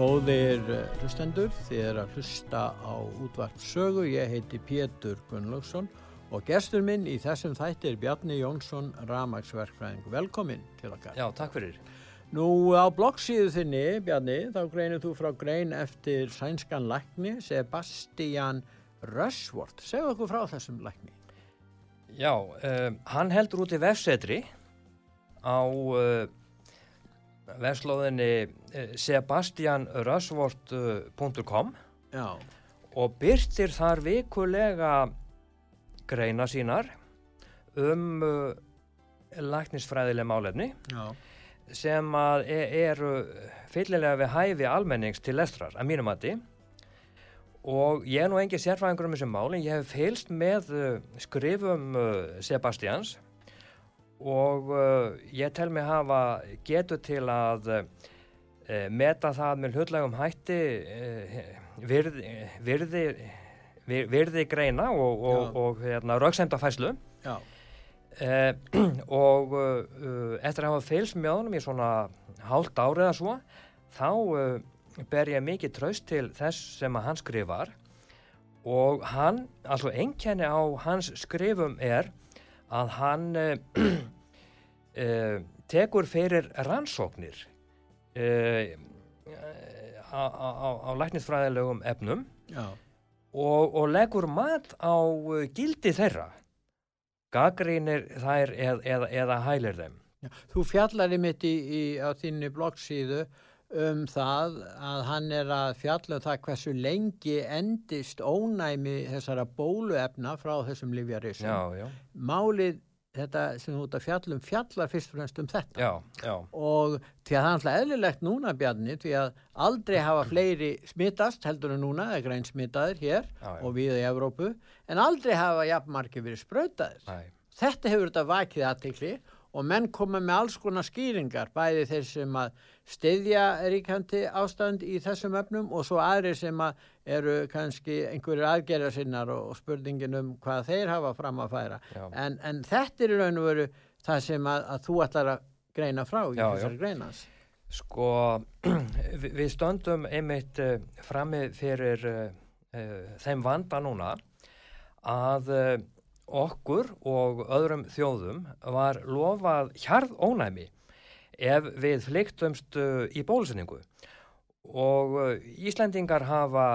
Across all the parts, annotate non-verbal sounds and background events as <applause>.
Góðir eh, hlustendur, þið er að hlusta á útvarp sögu, ég heiti Pétur Gunnlaugsson og gestur minn í þessum þætti er Bjarni Jónsson, ramagsverkfræðing. Velkomin til okkar. Já, takk fyrir. Nú á bloggsíðu þinni, Bjarni, þá greinir þú frá grein eftir sænskan lækni, Sebastian Rushworth. Segðu okkur frá þessum lækni. Já, um, hann heldur út í vefsetri á... Uh, verslóðinni eh, sebastianrösvort.com og byrtir þar vikulega greina sínar um uh, læknisfræðileg málefni Já. sem að e eru fyllilega við hæfi almennings til lestrar, að mínum aðti og ég er nú engi sérfæðingur um þessum málin, ég hef fylst með skrifum Sebastians og uh, ég tel mig hafa getur til að uh, meta það með hlutlegum hætti uh, virði, virði, virði greina og, og, og hérna, rauksemdafæslu og eftir að hafa fylgst með honum í svona hálft árið eða svo þá ber ég mikið traust til þess sem að hann skrifar. Og hann, altså einkenni á hans skrifum er að hann uh, <clears throat> tekur fyrir rannsóknir uh, á, á, á læknisfræðilegum efnum og, og leggur mat á gildi þeirra. Gaggrínir þær eð, eð, eða hælir þeim. Já, Þú fjallar í mitt á þínni bloggsíðu um það að hann er að fjalla um það hversu lengi endist ónæmi þessara bóluefna frá þessum livjarísum. Málið þetta sem þú ert að fjallum fjallar fyrst og fremst um þetta. Já, já. og því að það er alltaf eðlilegt núna Bjarni því að aldrei hafa fleiri smittast heldur en núna, það er græn smittaðir hér já, og við í Evrópu en aldrei hafa jafnmarki verið spröytaðir þetta hefur þetta vakið aðtikli og menn koma með alls konar skýringar bæði þeir sem að stiðja ríkandi ástand í þessum öfnum og svo aðri sem að eru kannski einhverjir aðgerðar sinnar og spurningin um hvað þeir hafa fram að færa. En, en þetta er í raun og veru það sem að, að þú ætlar að greina frá í þessari greinas Sko <clears throat> við stöndum einmitt uh, frammi fyrir uh, uh, þeim vanda núna að okkur og öðrum þjóðum var lofað hjarð ónæmi ef við fliktumst uh, í bólusinningu og uh, Íslandingar hafa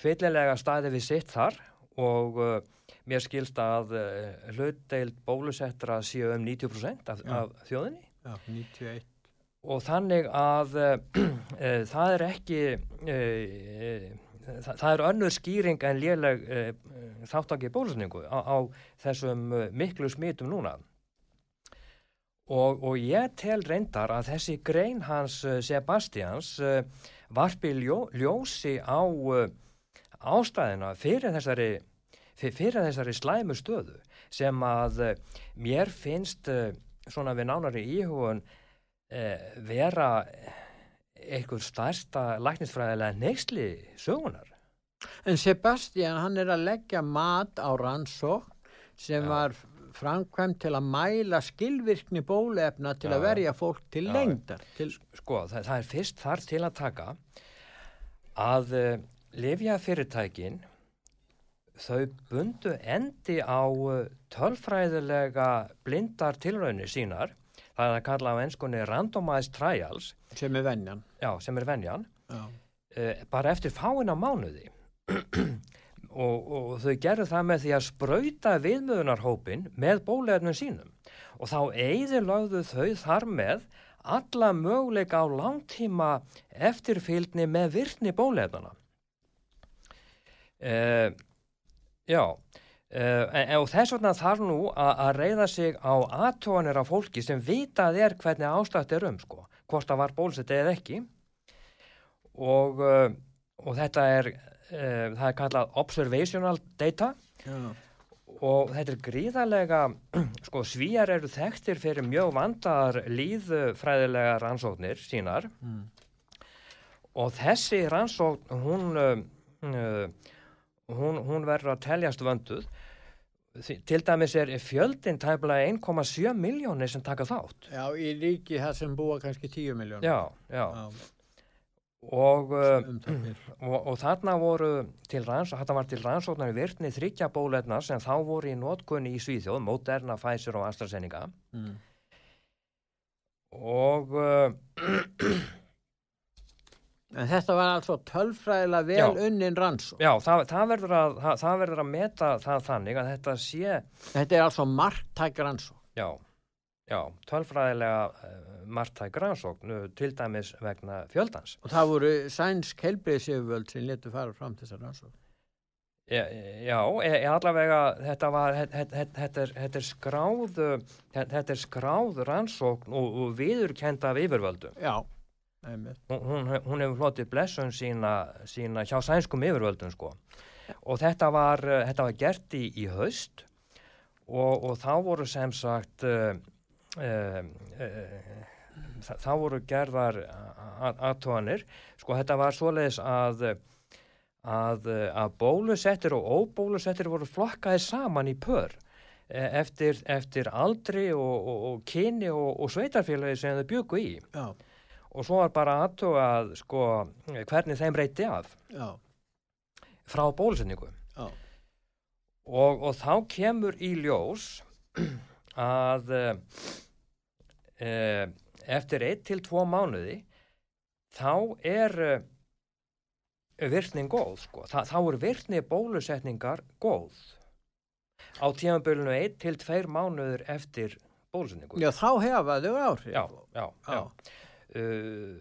feillega staði við sitt þar og uh, mér skilst að hlutdeild bólusettra séu um 90% af, af þjóðinni. Já, 91 og þannig að <clears throat> það er ekki það, það er önnur skýring en léleg uh, þáttakið bólusningu á, á þessum uh, miklu smitum núna. Og, og ég tel reyndar að þessi grein hans Sebastians varpi ljó, ljósi á ástæðina fyrir þessari, fyrir þessari slæmu stöðu sem að mér finnst svona við nánari íhugun vera einhver starsta læknisfræðilega neyksli sögunar. En Sebastian hann er að leggja mat á rannsók sem já. var framkvæmt til að mæla skilvirkni bólefna til já, að verja fólk til já, lengdar. Til... Sko það, það er fyrst þar til að taka að uh, eh, lifja fyrirtækin þau bundu endi á uh, tölfræðilega blindar tilraunir sínar það er að kalla á ennskunni randomized trials. Sem er venjan. Já, sem er venjan. Uh, bara eftir fáina mánuði. <clears throat> Og, og þau gerðu það með því að spröyta viðmöðunarhópin með bólefnum sínum. Og þá eigðilagðu þau þar með alla möguleika á langtíma eftirfylgni með virkni bólefnana uh, já Uh, og þess vegna þarf nú að reyða sig á aðtóanir af fólki sem vitað er hvernig ástætt er um sko, hvort það var bólsett eða ekki og, uh, og þetta er uh, það er kallað observational data Já. og þetta er gríðarlega <clears throat> sko svíjar eru þekktir fyrir mjög vandar líðfræðilega rannsóknir sínar mm. og þessi rannsókn hún hún, hún verður að teljast vönduð til dæmis er fjöldin tæmlega 1,7 miljónir sem taka þátt. Já, í ríki það sem búa kannski 10 miljónir Já, já, já. Og, uh, <clears throat> og, og þarna voru til rannsóknar, þetta var til rannsóknar í virkni þryggja bóletna sem þá voru í nótkunni í Svíþjóð, Moderna, Pfizer og AstraZeneca. Mm. og uh, <clears throat> <clears throat> En þetta var altså tölfræðilega vel já, unnin rannsók. Já, það, það, verður að, það, það verður að meta það þannig að þetta sé... Þetta er altså margtæk rannsók. Já, já, tölfræðilega uh, margtæk rannsók, nú, til dæmis vegna fjöldans. Og það voru sænsk helbriðsjöfuvöld sem letu fara fram þessar rannsók. Já, já e, allavega þetta var, þetta, þetta, er, þetta er skráð, þetta er skráð rannsókn og, og viðurkenda af yfirvöldum. Já hún, hún hefur hlotið blessun sína, sína hjá sænskum yfirvöldum sko. Og þetta var, þetta var gert í, í haust og, og þá voru sem sagt uh, uh, uh, þá voru gerðar aðtóanir sko þetta var svoleiðis að að, að bólusettir og óbólusettir voru flokkaði saman í pör e, eftir, eftir aldri og, og, og kyni og sveitarfélagi sem þau bjöku í. Já og svo var bara aðtuga að sko hvernig þeim reyti af Já. frá bólusetningu og, og þá kemur í ljós að e, eftir 1-2 mánuði þá er e, virkning góð sko. Þa, þá er virkni bólusetningar góð á tímanbölinu 1-2 mánuður eftir bólusetningu Já þá hefa þau áhrif Já, já, já. já. Uh,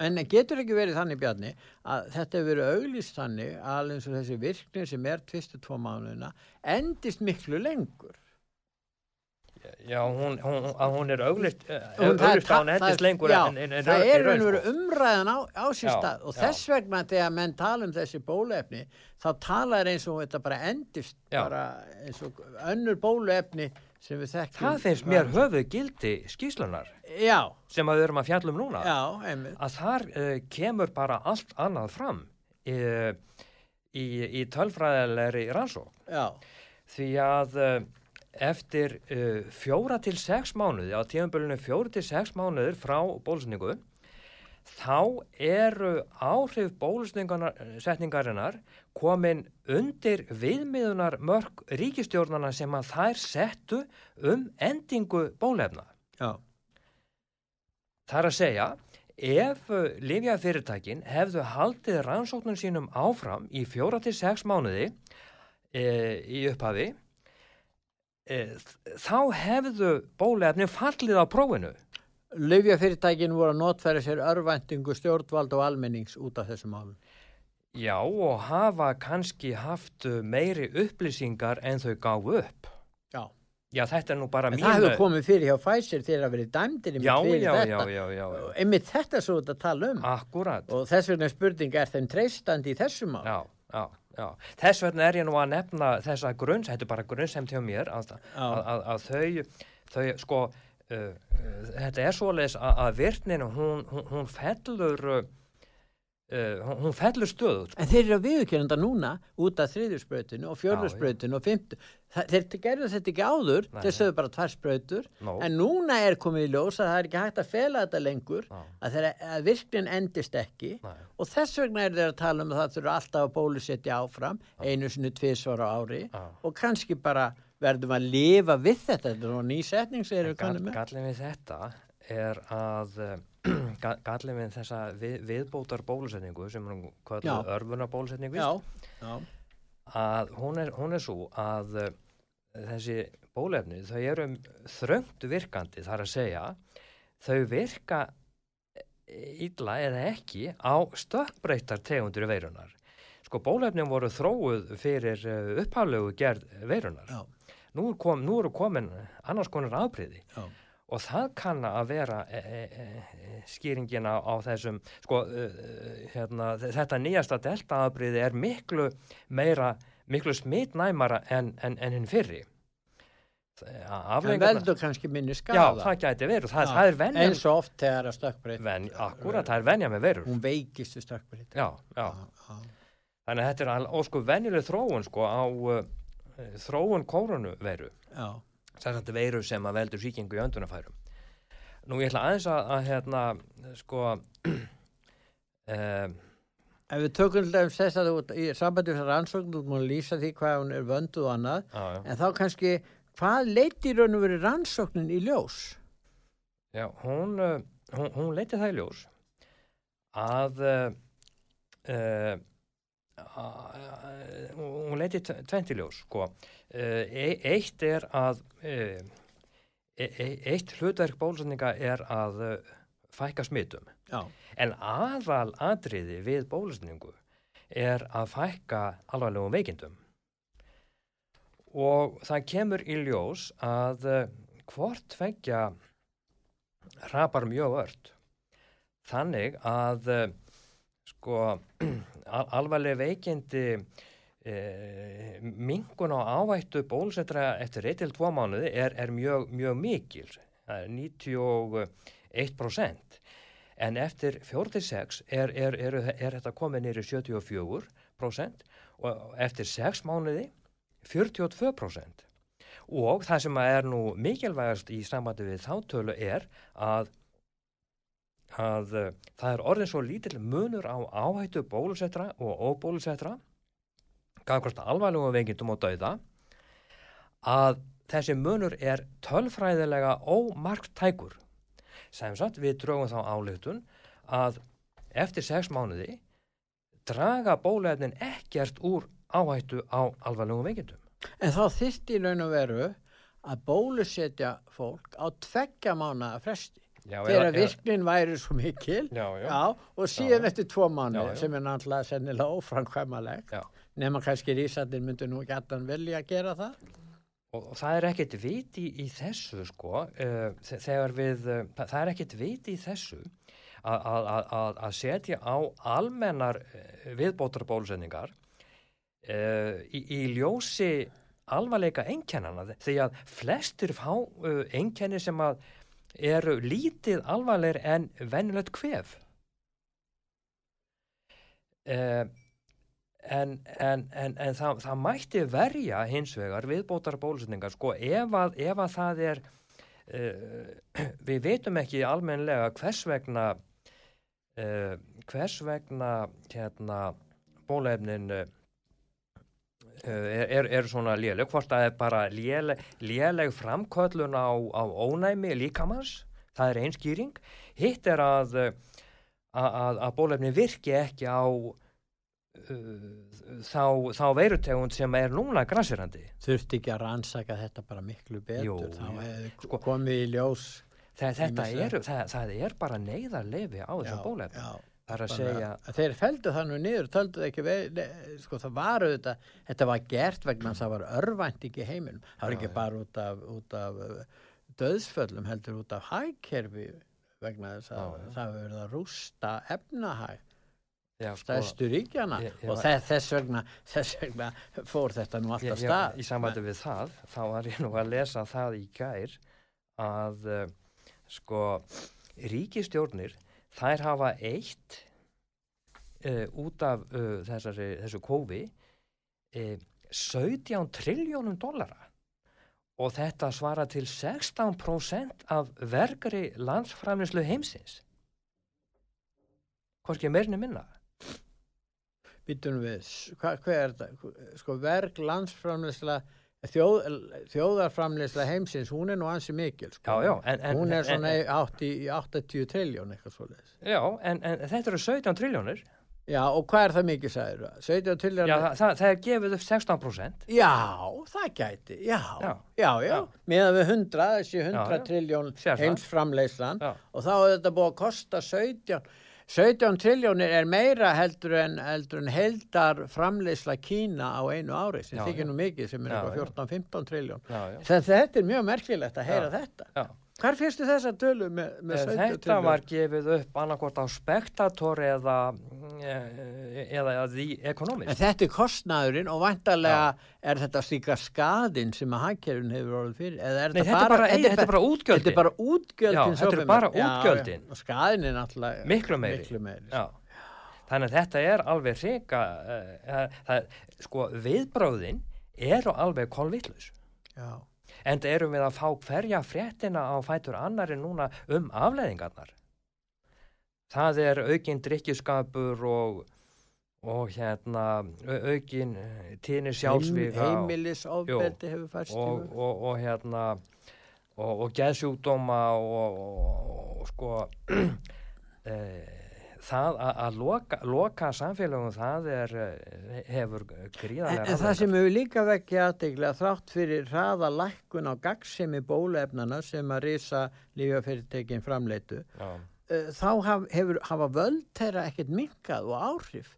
en getur ekki verið þannig Bjarni að þetta hefur verið auglist þannig að eins og þessi virkning sem er tvistu tvo mánuðina endist miklu lengur Já, hún, hún, hún er auglist uh, auglist á hún endist lengur já, en, en, en það er einhverju sko. umræðan á, á sér já, stað og já. þess vegna þegar menn tala um þessi bólefni þá talar eins og þetta bara endist bara eins og önnur bólefni sem við þekkjum það finnst mér höfuð gildi skíslunar já. sem við erum að fjallum núna. Já, að þar uh, kemur bara allt annað fram uh, í, í tölfræðilegri rannsók því að uh, eftir fjóra til sex mánuði á tímanbölinu fjóra til sex mánuður frá bólusningu þá eru áhrif bólusningarsetningarinnar komin undir viðmiðunar mörg ríkistjórnana sem að þær settu um endingu bólefna. Já. Það er að segja, ef livjafyrirtækin hefðu haldið rannsóknum sínum áfram í fjóra til sex mánuði e, í upphafi, e, þá hefðu bólefni fallið á prófinu. Livjafyrirtækin voru að notfæra sér örvæntingu stjórnvald og almennings út af þessum álum. Já og hafa kannski haft meiri upplýsingar en þau gáðu upp. Já. Já þetta er nú bara mínu... En það hefur komið fyrir hjá Pfizer þegar það verið dæmdir yfir fyrir já, þetta. Já, já, já, já. Einmitt þetta svo þetta tala um. Akkurat. Og þess vegna spurning er þeim treystandi í þessum ál. Já, já, já. Þess vegna er ég nú að nefna þessa grunns, þetta er bara grunnsemt hjá mér, að, að, að, að þau, þau sko Uh, þetta er svoleiðis að, að virkninu hún, hún, hún fellur uh, hún fellur stöðut en þeir eru að viðkjönda núna út af þriðjurspröytinu og fjörðurspröytinu og fymtu þeir gerðu þetta ekki áður Nei. þeir sögðu bara tvær spröytur no. en núna er komið í ljós að það er ekki hægt að fela þetta lengur no. að, þeir, að virknin endist ekki Nei. og þess vegna er þeir að tala um að það þurfa alltaf að bólusetja áfram einu sinni tviðsvara ári og kannski bara verðum að lifa við þetta. Þetta er nú nýsetning Gallin við þetta er að <clears throat> gallin við þessa við, viðbótar bólusetningu sem er kvölduð örfuna bólusetningu að hún er, hún er svo að uh, þessi bólefni þau eru þröngt virkandi þar að segja. Þau virka illa eða ekki á stökkbreytar tegundur í veirunar sko bólefnin voru þróuð fyrir uh, upphaflegu gerð veirunar Já nú, kom, nú eru komin annars konar afbreyði og það kann að vera e, e, e, skýringina á þessum sko e, e, hérna, þetta nýjasta deltaafbríði er miklu meira, miklu smitnæmara en, en, en hinn fyrri. Það veldur kannski minni skada Já, það gæti verið. Það, það er venja eins og oft þegar að stökkbreyt ven, Akkurat, það er venja með verur. Hún veikistu stökkbreyt Þannig að þetta er ósku venjuleg þróun sko á þróun koronaviru þess að veiru sem að veldur síkingu í öndunafærum nú ég ætla aðeins að, að hérna sko um, <clears throat> Ef við tökum þess að þú í sambandi þessar ansókn þú múið að lýsa því hvað hún er vönduð og annað á, en þá kannski hvað leiti raun og verið rannsóknin í ljós? Já, hún, uh, hún, hún leiti það í ljós að uh, hún leiti tventiljós sko. E eitt er að e e eitt hlutverk bólusetninga er að fækka smittum Já. en aðal atriði við bólusetningu er að fækka alvarlegum veikindum og það kemur í ljós að hvort fengja rapar mjög vörd þannig að sko <clears throat> al alvarleg veikindi e, mingun á ávættu bólusettra eftir 1-2 mánuði er, er mjög, mjög mikil. Það er 91% en eftir 4-6 er, er, er þetta komið nýri 74% og eftir 6 mánuði 42% og það sem er nú mikilvægast í sambandi við þáttölu er að að uh, það er orðin svo lítill munur á áhættu bólusettra og óbólusettra gafkvæmst alvarlegum veikindum og dauða að þessi munur er tölfræðilega ómarktækur. Sem sagt við draugum þá álutun að eftir sex mánuði draga bóluefnin ekkert úr áhættu á alvarlegum veikindum. En þá þýtti í raun og veru að bólusetja fólk á tveggja mánu að fresti þegar virknin væri svo mikil. Já, já. Já, og síðan eftir tvo mánu sem er náttúrulega sennilega óframkvæmaleg nema kannski Rísardir myndi nú gætan velja að gera það. Og, og það er ekkert viti í, í þessu sko. Uh, þegar við, uh, það er ekkert viti í þessu að setja á almennar uh, viðbótara bólusendingar í, í ljósi alvarleika einkennana því að flestir fá einkenni sem að eru lítið alvarleir en vennilegt hvef uh, en, en, en, en það, það mætti verja hins vegar viðbótar bólusetningar sko ef að, ef að það er uh, <clears throat> við veitum ekki almenlega hvers vegna uh, hvers vegna hérna bólefnin er, er, er svona léleg, hvort það er bara léleg, léleg framköllun á, á ónæmi líkamanns, það er einskýring, hitt er að, að, að bólefni virki ekki á uh, þá, þá veirutegund sem er núna græsirandi. Þurfti ekki að rannsaka þetta bara miklu betur, Jú, þá sko, komið í ljós. Það, er, það, það er bara neyðarlefi á þessu bólefni. Já, Það er að segja... Þeir feldu það nú niður, töldu ekki veið, sko það var auðvitað, þetta var gert vegna það var örvænt ekki heiminum. Það var ekki bara út af, út af uh, döðsföllum, heldur út af hægkerfi vegna þess að já, já. það verið að rústa efnahæg. Já, sko, stæðstu ríkjana ég, ég og þess, vegna, þess vegna fór þetta nú alltaf ég, stað. í samvættu við það, þá var ég nú að lesa það í gær að uh, sko ríkistjórnir þær hafa eitt uh, út af uh, þessari, þessu kófi uh, 17 triljónum dollara. Og þetta svara til 16% af vergari landsframleyslu heimsins. Hvorki meirinu minna Býtunum við, hvað hva er þetta? Sko verg landsframleysla Þjóð, þjóðarframleysla heimsins, hún er nú ansi mikil sko. já, já, en, en, hún er svona en, 80, 80 triljón eitthvað svolítið Já, en þetta eru 17 triljónir Já, og hvað er það mikið sæður? 17 triljónir Já, það, það, það er gefið upp 16% Já, það gæti, já. Já, já, já. meðan við 100 þessi 100 triljón heimsframleyslan og þá er þetta búið að kosta 17 17 triljónir er meira heldur en, heldur en heldar framleysla Kína á einu ári sem þykir nú mikið sem er eitthvað 14-15 triljón þetta er mjög merkilegt að heyra já, þetta. já. Hvar fyrstu þessa tölu með, með eh, Þetta tölu? var gefið upp annarkort á spektator eða eh, eða The Economist. En þetta er kostnæðurinn og vantarlega ja. er þetta slíka skadinn sem að hagkerfin hefur orðið fyrir? Er Nei, þetta er bara, bara, bara útgjöldin. Þetta er bara útgjöldin. Já, þetta er bara útgjöldin. Já, og skadinn er náttúrulega miklu meiri. Miklu meiri. Já. Þannig að þetta er alveg hrika, uh, sko viðbráðin eru alveg kolvillus. Já en það erum við að fá hverja fréttina á fætur annari núna um afleðingarnar það er aukinn drikkjuskapur og, og hérna aukinn eh, tíni sjálfsvíka hefur færst og, og, og hérna og geðsjúkdóma og sko eða <clears throat> það að loka, loka samfélagum það er, eh, hefur gríðarlega en, en það sem hefur líka vekkið aðdeglega þrátt fyrir hraða lækkun á gagsemi bólefnana sem að risa lífafyrirtekin framleitu Já. Eh, þá haf, hefur, hafa völd þeirra ekkert minkað og áhrif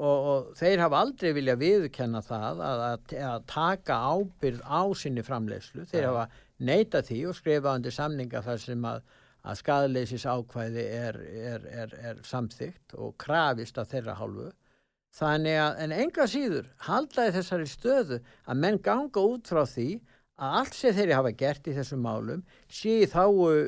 og, og þeir hafa aldrei vilja viðkenna það að, að, að taka ábyrð á sinni framleiðslu þeir Já. hafa neita því og skrifa undir samninga þar sem að að skadaleysis ákvæði er, er, er, er samþygt og krafist af þeirra hálfu. Þannig að, en enga síður haldaði þessari stöðu að menn ganga út frá því að allt sem þeirri hafa gert í þessum málum sé þá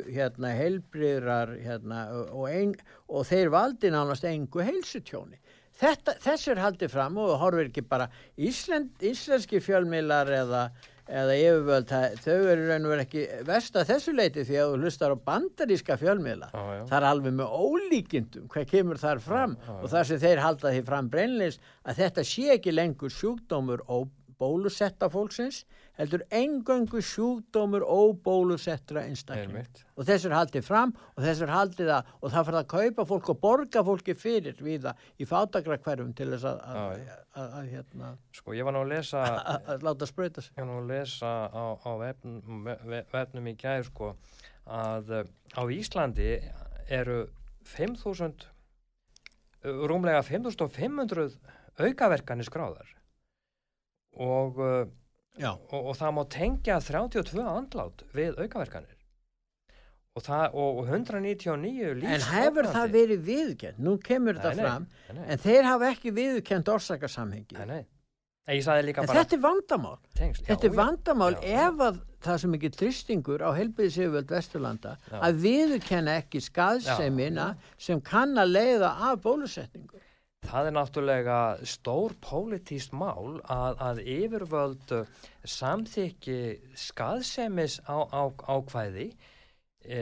hérna, heilbriðrar hérna, og, ein, og þeir valdi nánast engu heilsutjóni. Þetta, þessu er haldið fram og horfir ekki bara Ísland, íslenski fjölmilar eða eða yfirvöld, þau eru raun og verið ekki vest að þessu leiti því að þú hlustar á bandaríska fjölmiðla. Ah, það er alveg með ólíkindum hvað kemur þar fram ah, og þar sem þeir halda því fram brennleis að þetta sé ekki lengur sjúkdómur og bólusetta fólksins heldur engöngu sjúkdómur óbólusettra einstakling og þess er haldið fram og þess er haldið að og það fyrir að kaupa fólk og borga fólki fyrir við það í fátakrakverfum til þess að, hérna, sko ég var nú að lesa <laughs> að láta spröyta sig. Ég var nú að lesa á, á vefnum, vefnum í gæð sko að eh, á Íslandi eru 5.000 rúmlega 5.500 aukaverkanir skráðar. Og, og, og það má tengja 32 andlát við aukaverkanir. Og, það, og 199 lífs en hefur það verið viðkjönd nú kemur nei, þetta nei, fram. nei, en þeir hafa ekki viðkjönd orsakasamhengi. En bara, þetta er vandamál. Tengsl, þetta já, er vandamál já, ef að það sem ekki tristingur á helbiðisíðvöld Vesturlanda já. að viðkenna ekki skaðsemina sem kann að leiða af bólusetningu Það er náttúrulega stór pólitíst mál að, að yfirvöld samþykki skaðsemis á, á, ákvæði e,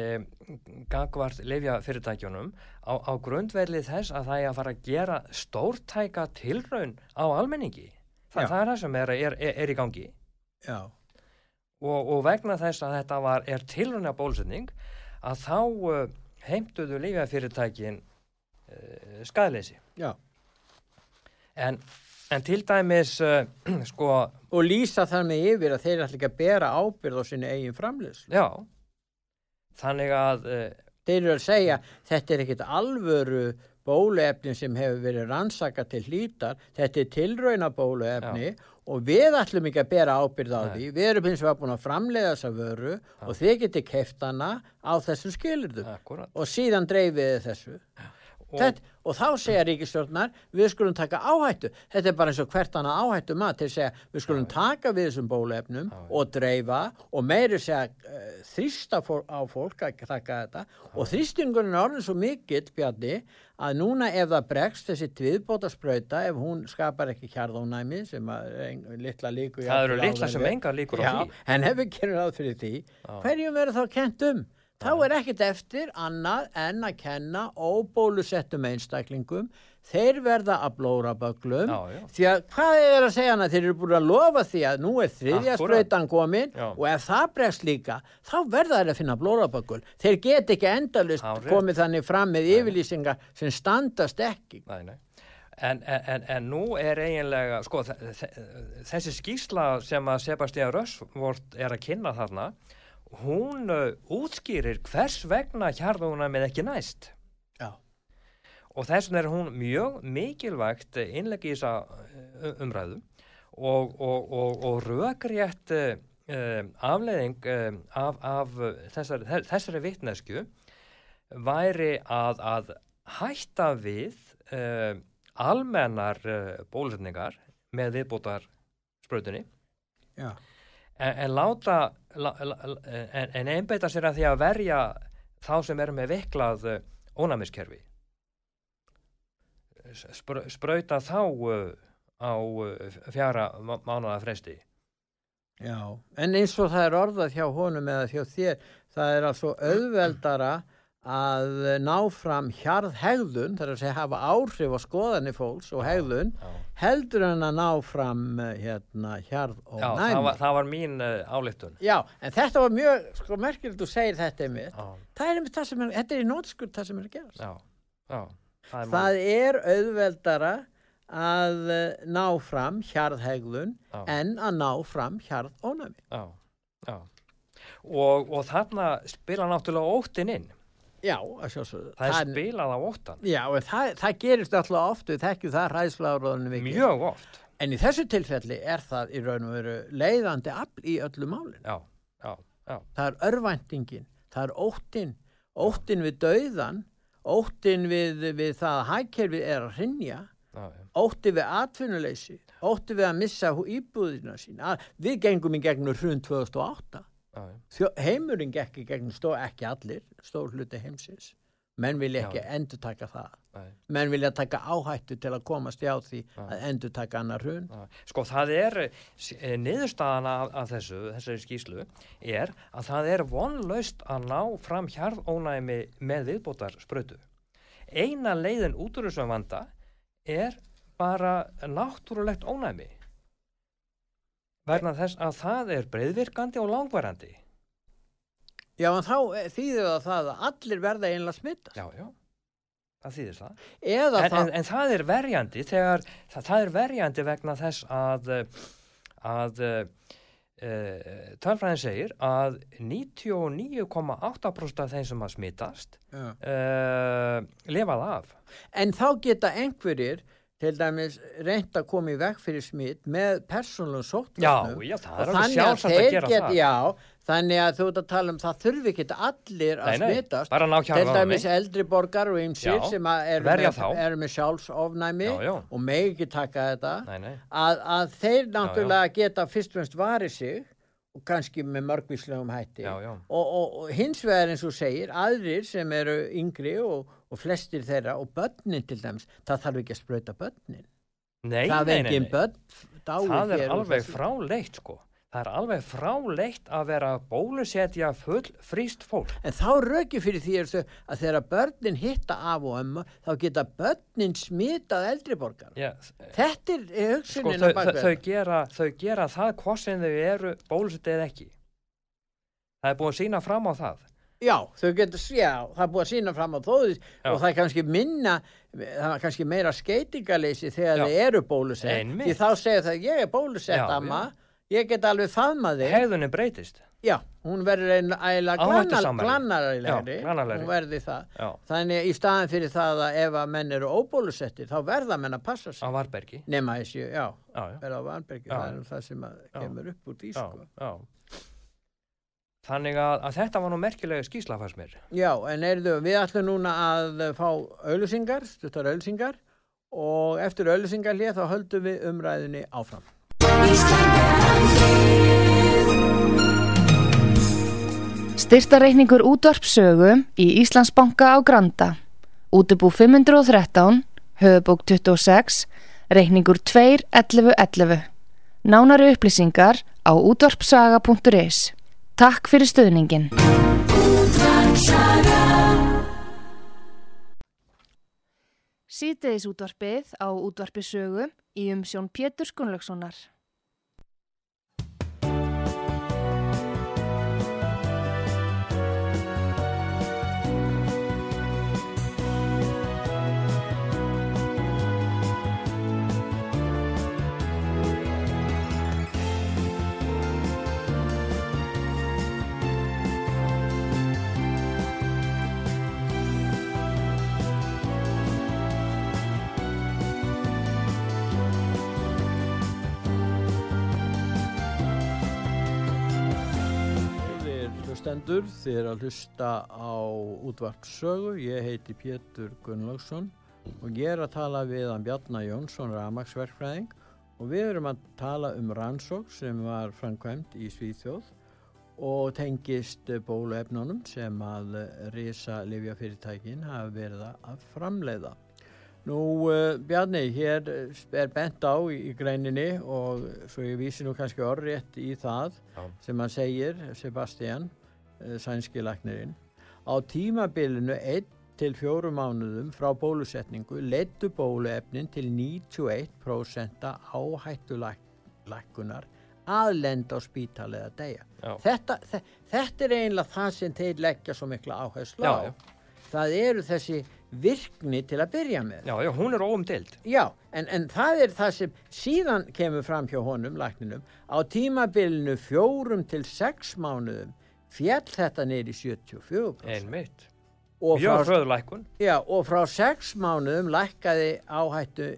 gangvart lefja fyrirtækjunum á, á grundverli þess að það er að fara að gera stórtæka tilraun á almenningi. Þa, það er það sem er, er, er í gangi. Og, og vegna þess að þetta var, er tilraun af bólusetning að þá uh, heimtuðu lefja fyrirtækin uh, skaðleysi. Já en, en til dæmis uh, <clears throat> sko og lýsa þar með yfir að þeir ætla ekki að bera ábyrð á sinni eigin framleyslu já. Þannig að uh, þeir eru að segja þetta er ekkit alvöru bóluefni sem hefur verið rannsaka til hlítar. Þetta er tilrauna bóluefni já. og við ætlum ekki að bera ábyrð á Nei. því. Við erum eins og að búin að framlega þessa vöru já. og þið getur keft hana á þessu skilurðu og síðan dreifið þessu. Já Þetta, og þá segja ríkistjórnar við skulum taka áhættu. Þetta er bara eins og hvert annað áhættu maður til að segja við skulum taka við þessum bólefnum og dreifa og meiri segja uh, þrýsta á fólk að taka þetta. Og þrýstingurinn er orðin svo mikill Bjarni að núna ef það bregst þessi tviðbóta spröyta ef hún skapar ekki kjarðónæmi sem er litla líku það eru litla sem enga líkur á því. en ef við kynum ráð fyrir því hverjum verður þá kent um þá er ekkit eftir annað en að kenna óbólusettum einstaklingum. Þeir verða að blóra böglum. Því að hvað er að segja hana þeir eru búin að lofa því að nú er þriðja spröytan komin já. og ef það bregst líka þá verða þeir að finna blóra bögl þeir get ekki endalust komið þannig fram með yfirlýsingar sem standast ekki. Nei, nei. En, en, en nú er eiginlega sko þessi skísla sem að Sebastian Rössvort er að kynna þarna hún uh, útskýrir hvers vegna hjarðunum er ekki næst. Já. og þess vegna er hún mjög mikilvægt innleggi í þessa uh, umræðu og, og, og, og rökrétt uh, um, afleðing af, af þessari, þessari vittnesku væri að, að hætta við um, almennar uh, bólusetningar með viðbútar spröðunni en, en láta la, la, en, en einbeita sér að því að verja þá sem eru með veiklað uh, ónæmiskerfi. Spröyta þá uh, á uh, fjara mánuða fresti. Já, en eins og það er orðað hjá honum eða hjá þér, það er alveg auðveldara að ná fram hjarð hegðun, þar að segja hafa áhrif á skoðanir fólks og hegðun, já, já. heldur en að ná fram uh, hérna, hjarð og já, næmi. Já, það, það var mín uh, álittun. Já, en þetta var mjög, sko, merkilegt þú segir þetta einmitt. Það er einmitt það sem er, þetta er í nótskur það sem er að gerast. Já, já. Það er, það er auðveldara að eh, ná fram hjarðhegðun en að ná fram hjarðónami. Já, já. Og, og þarna spila náttúrulega óttinn inn. Já, að sjálfsögðu. Það er spilað á óttan. Já, en það, það gerist alltaf oft, við þekkjum það ræðsláðurðunum ekki. Mjög oft. En í þessu tilfelli er það í raun og veru leiðandi afl í öllu málinn. Já, já, já. Það er örvæntingin, það er óttinn, óttinn við dauðan, óttinn við, við það að hækkerfið er að hrinja ótti við atvinnuleysi ótti við að missa íbúðina sín við gengum í gegnum hrun 2008 Þjó, heimurinn gekk í gegnum stó ekki allir stór hluti heimsins. Menn vilja ekki endur taka það. Nei. menn vilja taka áhættu til að komast hjá því Nei. að endur taka annar hrun sko það er eh, niðurstaðan af, af þessu þessari skýslu er að það er vonlaust að ná fram hjarðónæmi með viðbótar sprötu eina leiðin út úr þessum vanda er bara náttúrulegt ónæmi verna þess að það er breyðvirkandi og langvarandi. Já, en þá þýðir það það að allir verða einlega smittast Já, já, það þýðir það. En, það... En, en það er verjandi þegar, það, það er verjandi vegna þess að að Uh, tölfræðin segir að 99,8% af þeim sem að smittast uh, lifað af. En þá geta einhverjir til dæmis reynd að koma í veg fyrir smitt með já, já, það er alveg sjálfsagt að gera get, það. Já, þannig að þú ert að tala um það þurfi ekki allir að nei, smittast nei, til dæmis eldri borgar og ymsir sem eru með, er með sjálfsofnæmi og megi ekki taka þetta. Nei, að, að þeir náttúrulega geta fyrst og fremst varið sig og kannski með mörgvíslegum hætti. Já, já. Og, og, og hins vegar eins og segir aðrir sem eru yngri og, og flestir þeirra og börnin til dæms það þarf ekki að spröyta börnin. Nei, það er ekki börn það er alveg fráleitt sko. Það er alveg fráleitt að vera bólusetja full fríst fólk. En þá rökir fyrir því að þegar börnin hitta af og ömmu þá geta börnin smitað eldriborgar yes. þetta er hugsunin sko, þau, þau, gera, þau gera það hvort sem þau eru bólusetið ekki. Það er búin að sína fram á það Já, þau getur, já, það er búið að sína fram á þóðis og það er kannski minna, það er kannski meira skeitingaleysi þegar já. þau eru bólusett, því þá segir það, ég er bólusett, já, amma, já ég get alveg faðmaði hegðunni breytist. Já, hún verður eiginlega glannarlegri. Hún verði það. Þannig í staðin fyrir það að ef að menn eru óbólusettir þá verða menn að passa sig. Á Varbergi nema þessi, já, verða á Varbergi það er það sem kemur upp úr því sko. Þannig að, að þetta var nú merkilega skísla fannst mér já, en erðu, við ætlum núna að fá auðlusingar, stuttar auðlusingar og eftir auðlusingar hér þá höldum við umræðinni áfram Styrtareikningur útvarpsögu í Íslandsbanka á Granda. Útubú 513, höfubók 26, reikningur 2.11.11. Nánari upplýsingar á útvarpsaga.is. Takk fyrir stöðningin. Sýteðis útvarpið á útvarpisögu í umsjón Pétur Skunlökssonar. Hlustendur, þið er að hlusta á útvartsögu. Ég heiti Pétur Gunnlaugsson og ég er að tala við hann Bjarnar Jónsson, ramagsverkfræðing og við erum að tala um rannsók sem var framkvæmt í Svíþjóð og tengist bóluefnunum sem að risa livjafyrirtækin hafa verið að framleiða. Nú uh, Bjarni, hér er bent á í, í greininni og svo ég vísi nú kannski orðrétt í það Já. sem hann segir, Sebastian, uh, sænski laknirinn. Á tímabilinu 1 til 4 mánuðum frá bólusetningu leittu bóluefnin til 91% áhættu lakkunar að lenda á spítal eða degja. Þetta, þetta er einlega það sem þeir leggja svo mikla áherslu á. Það eru þessi virkni til að byrja með. Já, já, hún er óumdild. Já, en, en það er það sem síðan kemur fram hjá honum, lækninum, á tímabilinu fjórum til sex mánuðum fjall þetta neyri 74%. Einmitt. Mjög fröðulækun. Já, og frá sex mánuðum lækkaði áhættu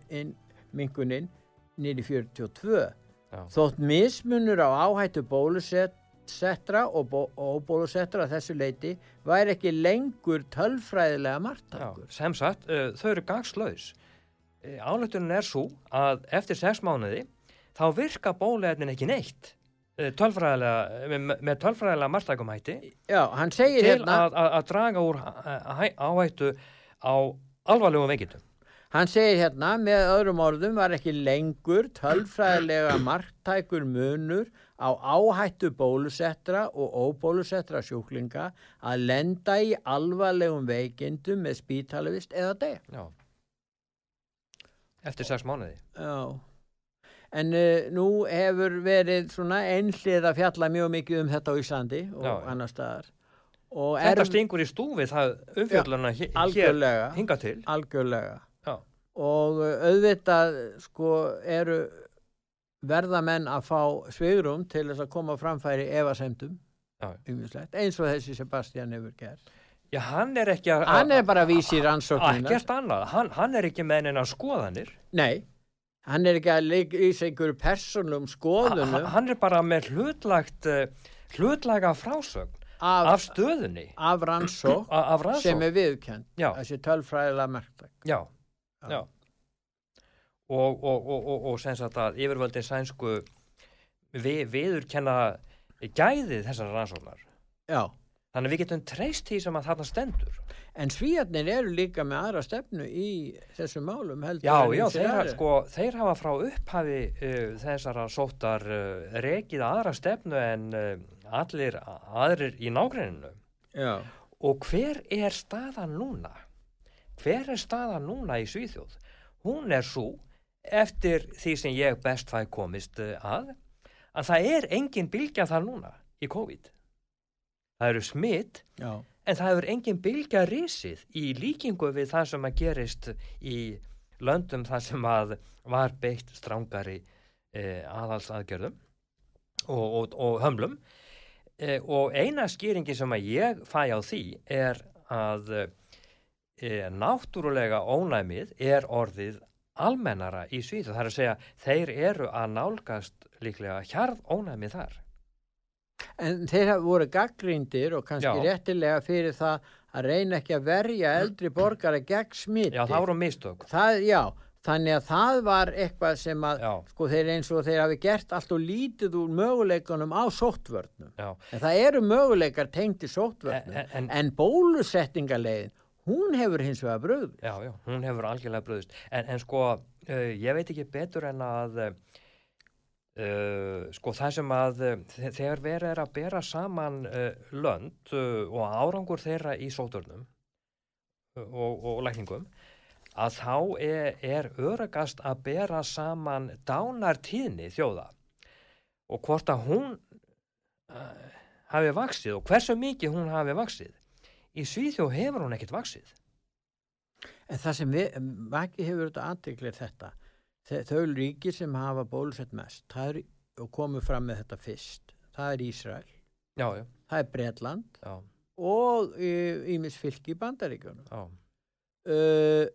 minguninn neyri 42%. Já. Þótt mismunur á áhættu bólusett settra og óbólusettra að þessu leiti væri ekki lengur tölfræðilega margtakur. Sem sagt, uh, þau eru gagslaus. Uh, Álöktunin er svo að eftir sex mánuði þá virka bóluefnin ekki neitt tölfræðilega, með, með tölfræðilega margtakumhætti til hérna, að, að, að draga úr áhættu á alvarlegum veikindum. Hann segir hérna, með öðrum orðum var ekki lengur tölfræðilega margtækur munur á áhættu bólusettra og óbólusettra sjúklinga að lenda í alvarlegum veikindum með spítalivist eða deg. Já. Eftir sex mánuði. Já. En uh, nú hefur verið svona einlið að fjalla mjög mikið um þetta á Íslandi og Já. annar staðar. Og þetta er, stingur í stúfi það umfjölduna hér hinga til. Algjörlega og uh, auðvitað sko eru verðamenn að fá svigrum til þess að koma framfæri evasemdum eins og þessi Sebastian hefur gert Já, hann er ekki að... Hann er bara að vísi rannsóknina. Hann, hann er ekki með neina skoðanir. Nei, hann er ekki að vísa einhverju persónum skoðunum. Ha, hann er bara með hlutlagt, uh, hlutlaga frásögn af, af stöðunni. Af rannsókn sem er viðkjönd. Þessi tölfræðilega merktak. Já já og, og, og, og sem sagt að yfirvöldin sænsku við, viðurkenna gæðið þessar rannsóknar já þannig við getum treyst því sem að þarna stendur En svíjarnir eru líka með aðra stefnu í þessu málum heldur Já, já, þeir, sko, þeir hafa frá upphafi uh, þessara sóttar uh, rekið aðra stefnu en uh, allir aðrir í nágreininu Já Og hver er staðan núna? hver er staða núna í Svíþjóð? Hún er svo, eftir því sem ég best fæ komist eh, að, að það er engin bylgja þar núna í COVID. Það eru smitt, Já. En það eru engin bylgja risið í líkingu við það sem að gerist í löndum þar sem að var beitt strángari eh, aðhalsaðgerðum og, og, og hömlum. Eh, og eina skýringi sem að ég fæ á því er að e, náttúrulega ónæmið er orðið almennara í Svíð það er að segja þeir eru að nálgast líklega hjarð ónæmið þar En þeir hafa voru gaggrindir og kannski já. réttilega fyrir það að reyna ekki að verja eldri borgara gegn smiti Já, það voru mistök það, Já, þannig að það var eitthvað sem að já. sko þeir eins og þeir hafi gert allt og lítið úr möguleikunum á sóttvörnum en það eru möguleikar tengt í sóttvörnum en, en, en bólusettingarlegin hún hefur hins vegar bröðist. Já, já, hún hefur algjörlega bröðist. En, en sko, uh, ég veit ekki betur en að, uh, sko, það sem að þegar verið er að bera saman uh, lönd og árangur þeirra í sóturnum og, og lækningum, að þá er, er öragast að bera saman dánartíðni þjóða og hvort að hún hafi vaksið og hversu mikið hún hafi vaksið í Svíþjó hefur hún ekkert vaksið. En það sem við, ekki hefur þetta aðdeglir þetta, þau ríkir sem hafa bólusett mest, er, og komið fram með þetta fyrst, það er Ísrael, já, já. það er Breitland já. og Ímis fylki í Bandaríkjónum. Uh,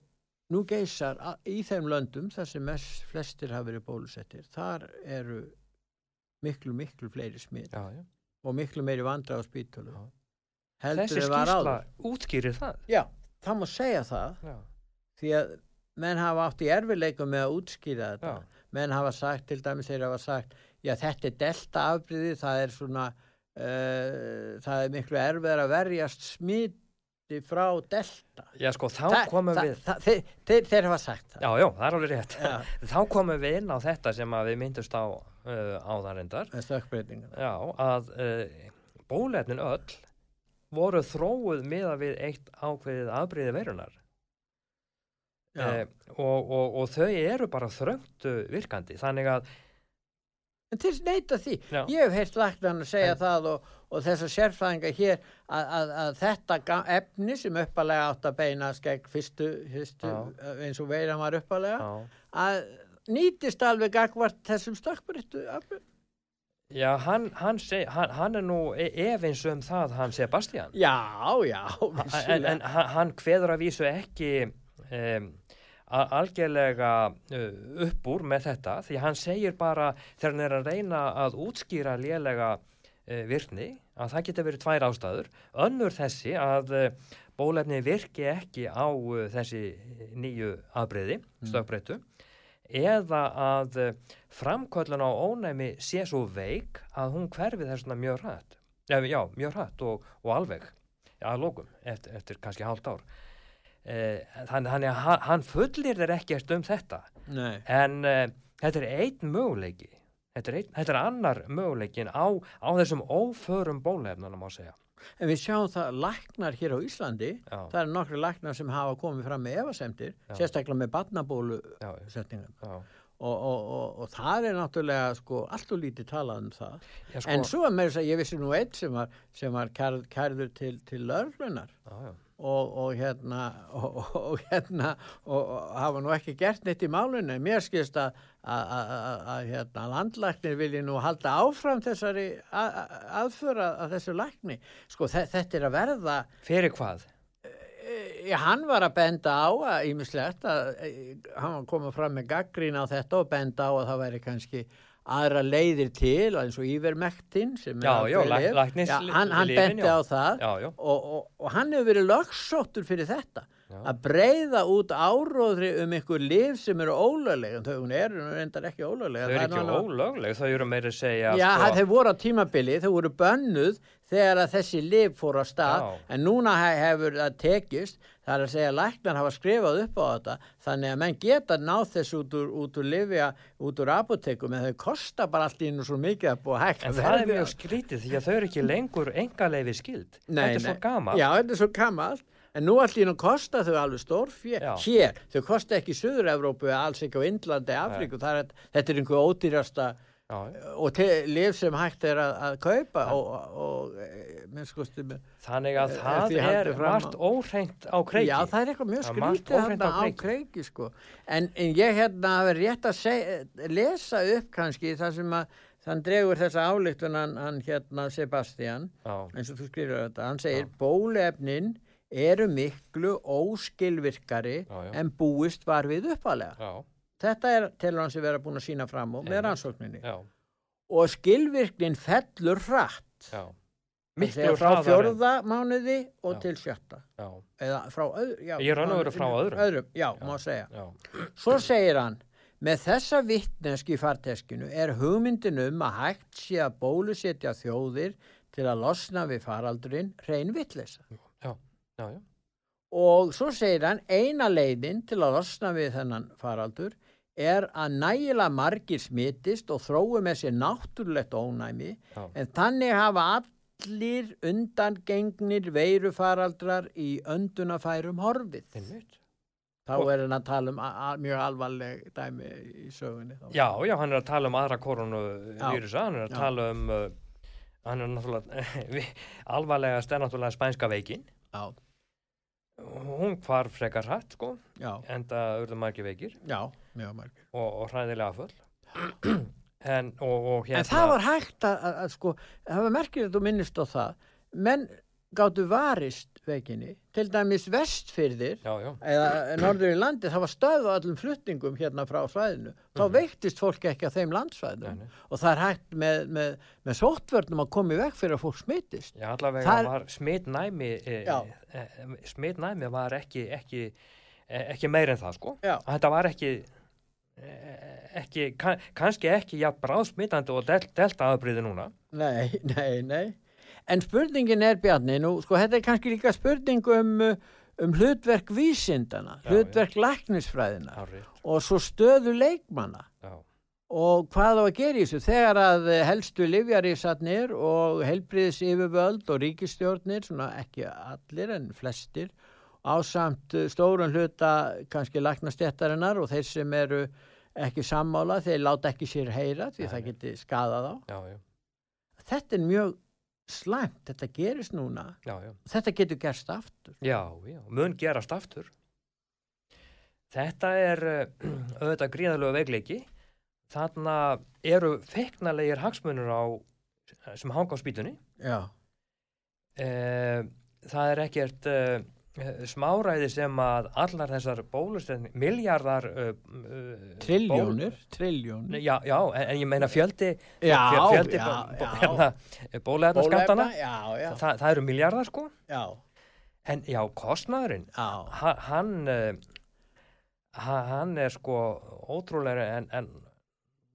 nú geysar í þeim löndum, þar sem mest flestir hafa verið bólusettir, þar eru miklu, miklu fleiri smið og miklu meiri vandra á spítölu Þessi skýrsla útskýrir það? Já, það má segja það Já. því að menn hafa átt í erfileikum með að útskýra þetta. Já. menn hafa sagt, til dæmis þeir hafa sagt já þetta er delta afbríði það er svona uh, það er miklu erfiðar að verjast smiti frá delta. Já sko þá Þa, komum við það, þeir, þeir, þeir hafa sagt það. Já já það er alveg rétt. <laughs> Þá komum við inn á þetta sem við myndust á uh, áðarindar Já að uh, bólefnin öll voru þróuð með að við eitt ákveðið afbríði verunar eh, og, og, og þau eru bara þröngt virkandi þannig að En til neyta því, Já. ég hef heilt lagt hann að segja en, það og, og þessar sérfræðingar hér að, að, að þetta efni sem uppalega átt að beina skegg fyrstu, fyrstu eins og veiran var uppalega að nýtist alveg gagvart þessum stökkbryttu Já, hann, hann, seg, hann, hann er nú e, efins um það hann Sebastian. Já, já En, en hann hveður að vísu ekki um, algjörlega uh, upp úr með þetta því hann segir bara þegar hann er að reyna að útskýra lélega uh, virkni að það getur verið tvær ástæður önnur þessi að uh, bólefni virki ekki á þessi nýju afbreyði, mm. stökbreytu eða að framkvöldun á ónæmi sé svo veik að hún hverfi þessuna mjög hrætt já, mjög hrætt og, og alveg að lókum eftir, eftir kannski hálft ár þannig að hann, hann fullir þeir ekkert um þetta. Nei. en eh, þetta er einn möguleiki. Þetta er, ein, þetta er annar möguleikin á, á þessum óförum bólefnunum á segja. En við sjáum það læknar hér á Íslandi. Já. það er nokkru læknar sem hafa komið fram með evasemtir, sérstaklega með barnabólu setningum Og, og, og, og það er náttúrulega sko, allt og lítið talað um það. Já, sko, en svo er mér þess að ég vissi nú eitt sem var, sem var kærð, kærður til, til lörlunar og hérna og hérna og hafa nú ekki gert neitt í málunni mér skilst að hérna, landlæknir vilji nú halda áfram þessari aðföra að þessu lækni. Sko þetta er að verða fyrir hvað? Hann var að benda á að ímislegt að hann var komið fram með gaggrín á þetta og benda á að það væri kannski aðra leiðir til eins og Ívermektin já, er já, já, hann, hann bendi á það og, og, og hann hefur verið lögsóttur fyrir þetta að breyða út áróðri um einhver liv sem eru ólögleg þau eru reyndar ekki ólögleg þau eru ekki ólögleg, þau eru meira að segja já, sko... þau voru á tímabili, þau voru bönnuð þegar að þessi liv fór á stað. Já. en núna hefur það tekist það er að segja að læknar hafa skrifað upp á þetta þannig að menn geta náð þess út úr, út úr livja, út úr apotekum en þau kostar bara allt ín og svo mikið að búa hægt en það er mjög skrítið því að þau eru ekki lengur enga leifi skild nei, þetta er svo gamalt. Já, þetta er svo gamalt. En nú allir kosta þau alveg stórfér hér, þau kosta ekki Suður-Európu alls ekki á Indlandi, Afríku. Er, þetta er einhver ódýrasta. Og liv sem hægt er að, að kaupa og, og eh, minnskosti þannig að það er margt óhrengt á kreiki. Já það er eitthvað mjög skrítið hérna á kreiki. sko. en, en ég hérna hafi rétt að seg, lesa upp kannski það sem að þann dregur þessa álíktun hann, hérna Sebastian já. eins og þú skrifir þetta, hann segir bólefnin eru miklu óskilvirkari já, já. en búist var við uppalega þetta er til hans að vera búin að sína fram og með rannsókninni. Og skilvirknin fellur hratt. Frá fjörða mánuði og til sjötta. Eða frá öðrum ég er hann að vera frá öðrum, öðrum. Já, má segja. Svo segir hann með þessa vittneski farteskinu er hugmyndin um að hægt sé að bólusetja þjóðir til að losna við faraldurinn reyn vittleysa Já, já. Og svo segir hann eina leiðin til að losna við þennan faraldur er að nægilega margir smittist og þróu með sér náttúrulegt ónæmi já. en þannig hafa allir undangengnir veirufaraldrar í öndunafærum horfið. Einmitt. Þá er hann að tala um mjög alvarleg dæmi í sögunni. Já, já, hann er að tala um aðra koronavírusa, hann er að já. tala um, uh, hann er náttúrulega, <laughs> alvarlegast er náttúrulega spænska veikin. Já hún hvar frekar hrætt sko en það auðvitað margir veikir. Já, mjög margir. Og, og hræðilega full. <clears throat> En, og, og hérna en það var hægt að, að, að sko það var merkilegt að minnist á það. Menn gáttu varist veikinni, til dæmis vestfyrðir já, já. eða norður í landi, það var stöð á allum flutningum hérna frá svæðinu. Þá mm -hmm. veiktist fólk ekki að þeim landsvæðum nei, og það er hægt með, með, með sóttvörnum að koma í vekk fyrir að fólk smittist. Já, allavega það var smittnæmi e, e, smittnæmi var ekki, ekki, e, ekki meir en það, sko. Já. Þetta var ekki e, ekki, kann, kannski ekki ja, bráðsmittandi og del, delta aðbriði núna. Nei, <laughs> nei, nei. En spurningin er Bjarni, nú sko þetta er kannski líka spurning um, um hlutverk vísindana, já, hlutverk já. læknisfræðina já, og svo stöðu leikmanna og hvað á að gera í þessu. Þegar að helstu livjarísatnir og helbriðis yfirvöld og ríkistjórnir, svona ekki allir en flestir, ásamt stórun hluta kannski læknastjættarinnar og þeir sem eru ekki sammála, þeir láta ekki sér heyra því það geti skadað á. Þetta er mjög slæmt, þetta gerist núna. Já, já. þetta getur gerst aftur. Já, já, mun gerast aftur. Þetta er uh, <clears throat> auðvitað gríðalög veikleiki. Þarna eru feiknalegir hagsmunur á sem hanga á spýtunni. Já. E, Það er ekkert Eh, smáræði sem að allar þessar bólustöðni, miljardar uh, uh, Triljónir Triljónir Já, já, en, en ég meina fjöldi já, fjöldi hérna, bóluefnarskattana það, það eru miljardar sko. Já. en já, kostnæðurinn hann hann er sko ótrúlega en, en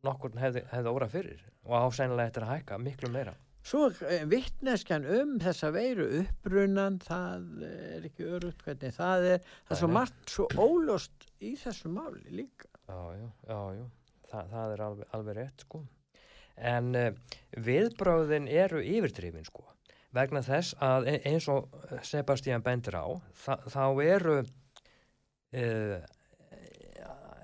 nokkur hefði, hefði órað fyrir og ásænilega eftir að hækka miklu meira Svo eh, vittneskjan um þessa veiru uppbrunnan, það er ekki örugt hvernig það er, það er svo margt svo óljóst í þessu máli líka. Já, já, já, já. Þa, það er alveg, alveg rétt sko. En uh, viðbráðin eru yfirdrifin sko, vegna þess að e, eins og Sebastian bendur á, þa, þá eru... Uh,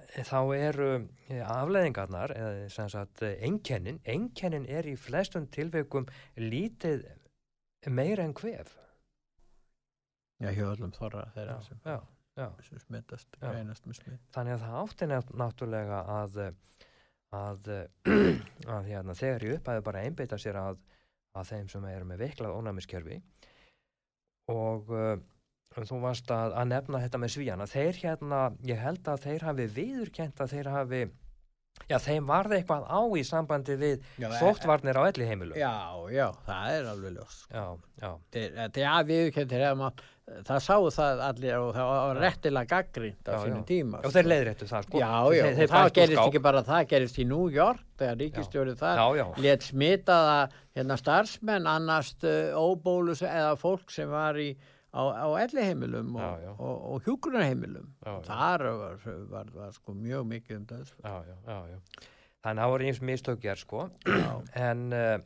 þá eru eh, afleðingarnar eða sem sagt enkennin, enkennin er í flestum tilveikum lítið meira en hvef Já, hjálpum þorra þeirra sem, já, já. sem smittast Þannig að það átti náttúrulega að að, <clears throat> að hérna, þegar ég upphæði bara einbeita sér að, að þeim sem eru með veiklað ónæmiskerfi og þú varst að, að nefna þetta með svíjana þeir hérna, ég held að þeir hafi viðurkent að þeir hafi já, þeim varði eitthvað á í sambandi við sóttvarnir á elli heimilu Já, já, það er alveg ljós Já, já. Þeir hafi viðurkent þeir hefum að það sáu það allir og það var réttilega gaggrínt á já, sínum já. tíma og þeir sko. leiðréttu það sko. Já, já, þeir, þeir það gerist ekki bara það gerist í New York þegar ríkistjórið það let smitaða hérna starfsmenn annast uh, óbólus eða fólk sem var í á, á elliheimilum og, já. og, og hjúgrunarheimilum þar var, var, var sko mjög mikið um það þannig að það voru eins mistökjar sko. En uh,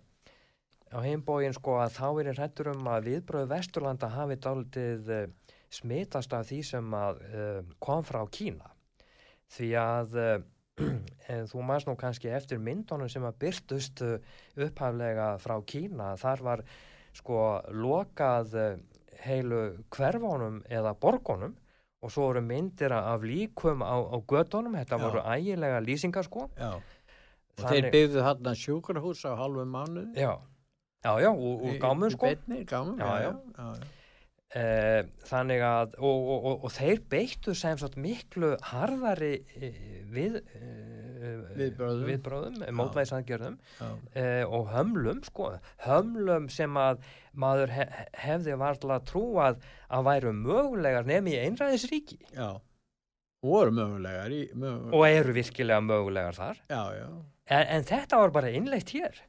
á heimbóin sko að þá er hættur um að viðbröðu Vesturlanda hafi dálitið uh, smitast af því sem að uh, kom frá Kína. Því að <clears throat> þú maður nú kannski eftir myndunum sem að byrtust upphaflega frá Kína. Þar var sko lokað heilu hverfónum eða borgónum og svo voru myndir af líkum á, á gödunum, þetta já. voru ægilega lýsingar sko já. og Þannig, þeir byggðu hann sjúkrahús á halvu mánu já, já, já, úr, úr gámum sko betni, gámum, já, já, já. E, þannig að og, og, og, og þeir beittu sem sagt miklu harðari eh, við e, viðbróðum, viðbróðum mótvæðisangjörðum eh, og hömlum sko, hömlum sem að maður hef, hefði varðla trúað að væru mögulegar nefn í einræðisríki. Já, og eru mögulegar, í, mögulegar. Og eru virkilega mögulegar þar. Já, já. En, en þetta var bara innlegt hér.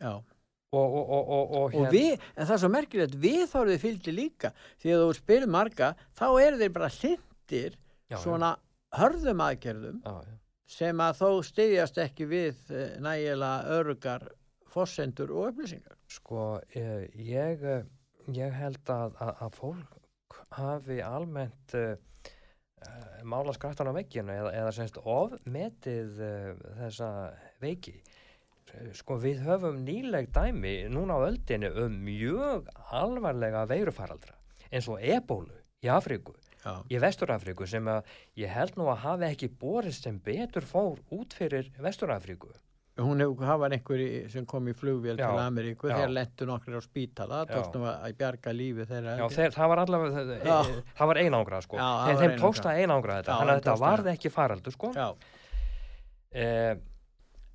Já. Og, og, og, og hérna. við, en það er svo merkilegt við þóruð fylgdi líka. Því að þú spyrir marga þá eru þeir bara hlindir svona hörðum aðgerðum. Já, já sem að þó styðjast ekki við eh, nægilega örugar fossendur og upplýsingar. Sko, eh, ég, eh, ég held að, að, að fólk hafi almennt uh, mála skrattan á vegginu eða, eða semst ofmetið uh, þessa veiki. Sko við höfum nýleg dæmi núna á öldinu um mjög alvarlega veirufaraldra eins og ebólu í Afríku Já. í Vesturafríku sem að ég held nú að hafi ekki borist sem betur fór út fyrir Vesturafríku. Hún hefur, það var einhver sem kom í flugvél já, til Ameríku þegar lendu nokkur á spítala tókstum að bjarga lífi þeirra. Já, þeir, það var allavega, það, það var einangra sko, já, en þeim tóksta einangra þetta þannig að þetta varði ekki faraldu sko. Eh,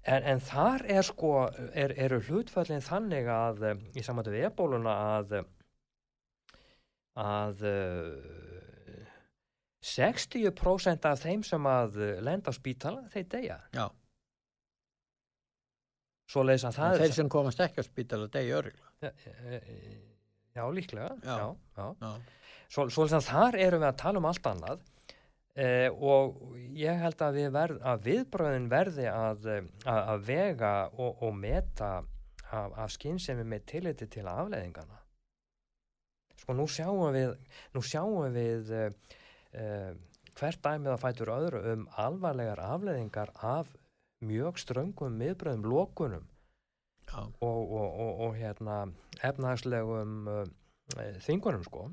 en, en þar er sko er, eru hlutföllin þannig að í samvættu við ebóluna að að 60% af þeim sem að lenda á spítala, þeir deyja. Já. Svo leiðis að það þeir sem komast ekki á spítala deyja örgla já, já, líklega. Já, já. Svo, leiðis að þar erum við að tala um allt annað eh, og ég held að, við verð, að viðbröðin verði að, að, að vega og, og meta af, af skynsemi með tilliti til afleðingana sko nú sjáum við nú sjáum við uh, hvert dæmið að fætur öðru um alvarlegar afleðingar af mjög ströngum miðbröðum lókunum og, og, og, og hérna efnahagslegum uh, þingunum sko.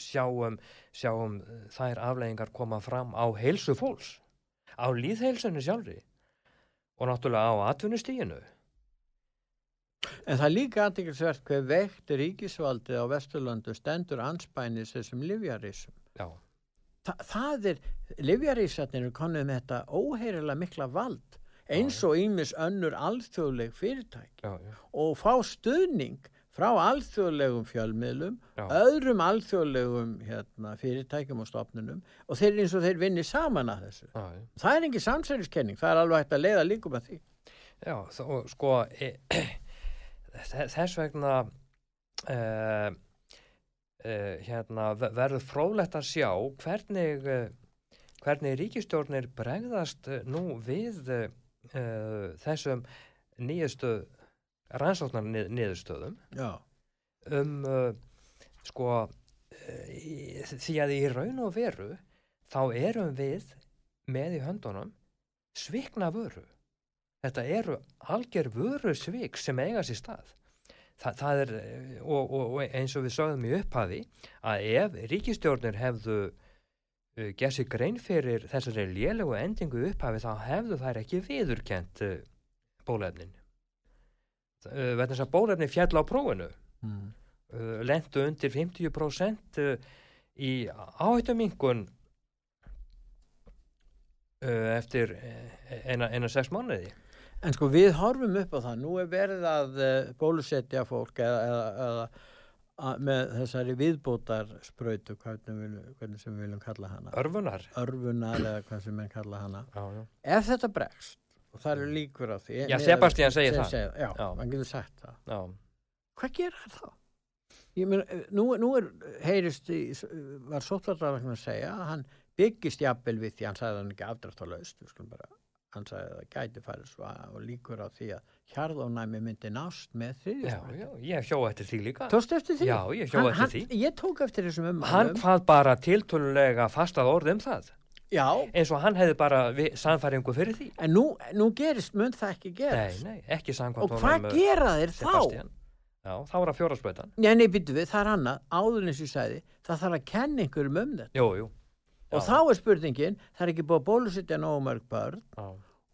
Sjáum sjáum þær afleðingar koma fram á heilsu fólks á líðheilsunni sjálfri og náttúrulega á atvinnustíginu En það er líka aðdekilsvert hver veikt ríkisvaldið á Vesturlandu stendur anspænis þessum livjarísum. Já. Þa, það er, livjarísatnir er konuð með þetta óheirilega mikla vald eins og ímis önnur alþjóðleg fyrirtæki já, já. og fá stuðning frá alþjóðlegum fjölmiðlum, já. öðrum alþjóðlegum hérna, fyrirtækjum og stopnunum og þeir eins og þeir vinni saman að þessu. Það er ekki samsæliskenning, það er alveg hægt að leiða líkum að því. Já, og sko... E <clears throat> þess vegna uh, uh, hérna, verður frólægt að sjá hvernig, uh, hvernig ríkistjórnir bregðast nú við þessum nýjastu rannsóknar niðurstöðum. Um sko því að í raun og veru þá erum við með í höndunum svikna vöru Þetta eru algjör vöru svík sem eiga sér stað. Þa, það er, og, og, og eins og við sagðum í upphafi, að ef ríkistjórnir hefðu uh, gerð sér grein fyrir þessari lélegu endingu upphafi, þá hefðu þær ekki viðurkent uh, bólefnin. Uh, Verðan þess að bólefni fjall á prófunu, mm. lendu undir 50% uh, í áhættumingun eftir eina, eina sex mánuði. En sko við horfum upp á það, nú er verið að uh, bólusetja fólk eða, eða, eða að, með þessari viðbótarspröytu, hvernig, hvernig sem við viljum kalla hana. Örfunar. Eða hvað sem við kalla hana. Já, já. Ef þetta bregst, og það eru líkur á því. Já, Sebastian segir það. Segja, já, já, hann getur sagt það. Já. Hvað gerir það þá? Ég meina, nú, nú er, heyrist, í, var sótvartarverknum að segja að hann byggist jafnvel við því hann sagði hann ekki afdræft á laust, við skulum bara hann sagði að það gæti farið svo og líkur á því að hjarðónæmi myndi nást með því Já, já, ég hjó eftir því líka. Tóstu eftir því? Já, ég hjó eftir hann, því. Ég tók eftir þessum um Hann hvað bara tiltölulega fastað orð um það. Já. Eins og hann hefði bara samfæringu fyrir því. En nú, nú gerist, mun það ekki gerast. Nei, nei, ekki samkvæmt Og hvað gera þeir þá? Já, þá er það fjóraspröytan Já, nei, býtu við, það er annað, áðurins ég sagði það þarf að kenna einhverjum um þetta. Jú, jú og Já. þá er spurningin það er ekki búið að bólusetja nógu mörg börn Já.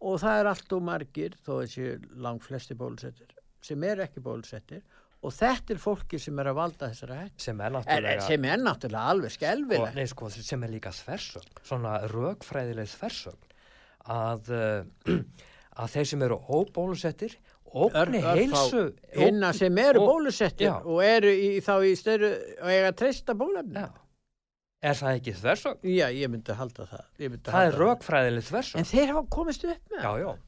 og það er allt og margir þó þessi lang flesti bólusettir sem er ekki bólusettir og þetta er fólki sem er að valda þessara hætt sem er náttúrulega, sem er náttúrulega alveg skelvileg nei, sko, sem er líka þversögn svona rögfræðileg þversögn að, uh, <clears throat> að þeir sem eru óbólusettir ógni heilsu hinna sem eru bólusettir og eru í, þá í störu og eiga treysta bólefni Er það ekki þversögn? Já, ég myndi halda það. Myndi það er rögfræðilegt þversögn. En þeir hafa komist upp með það. Já, já.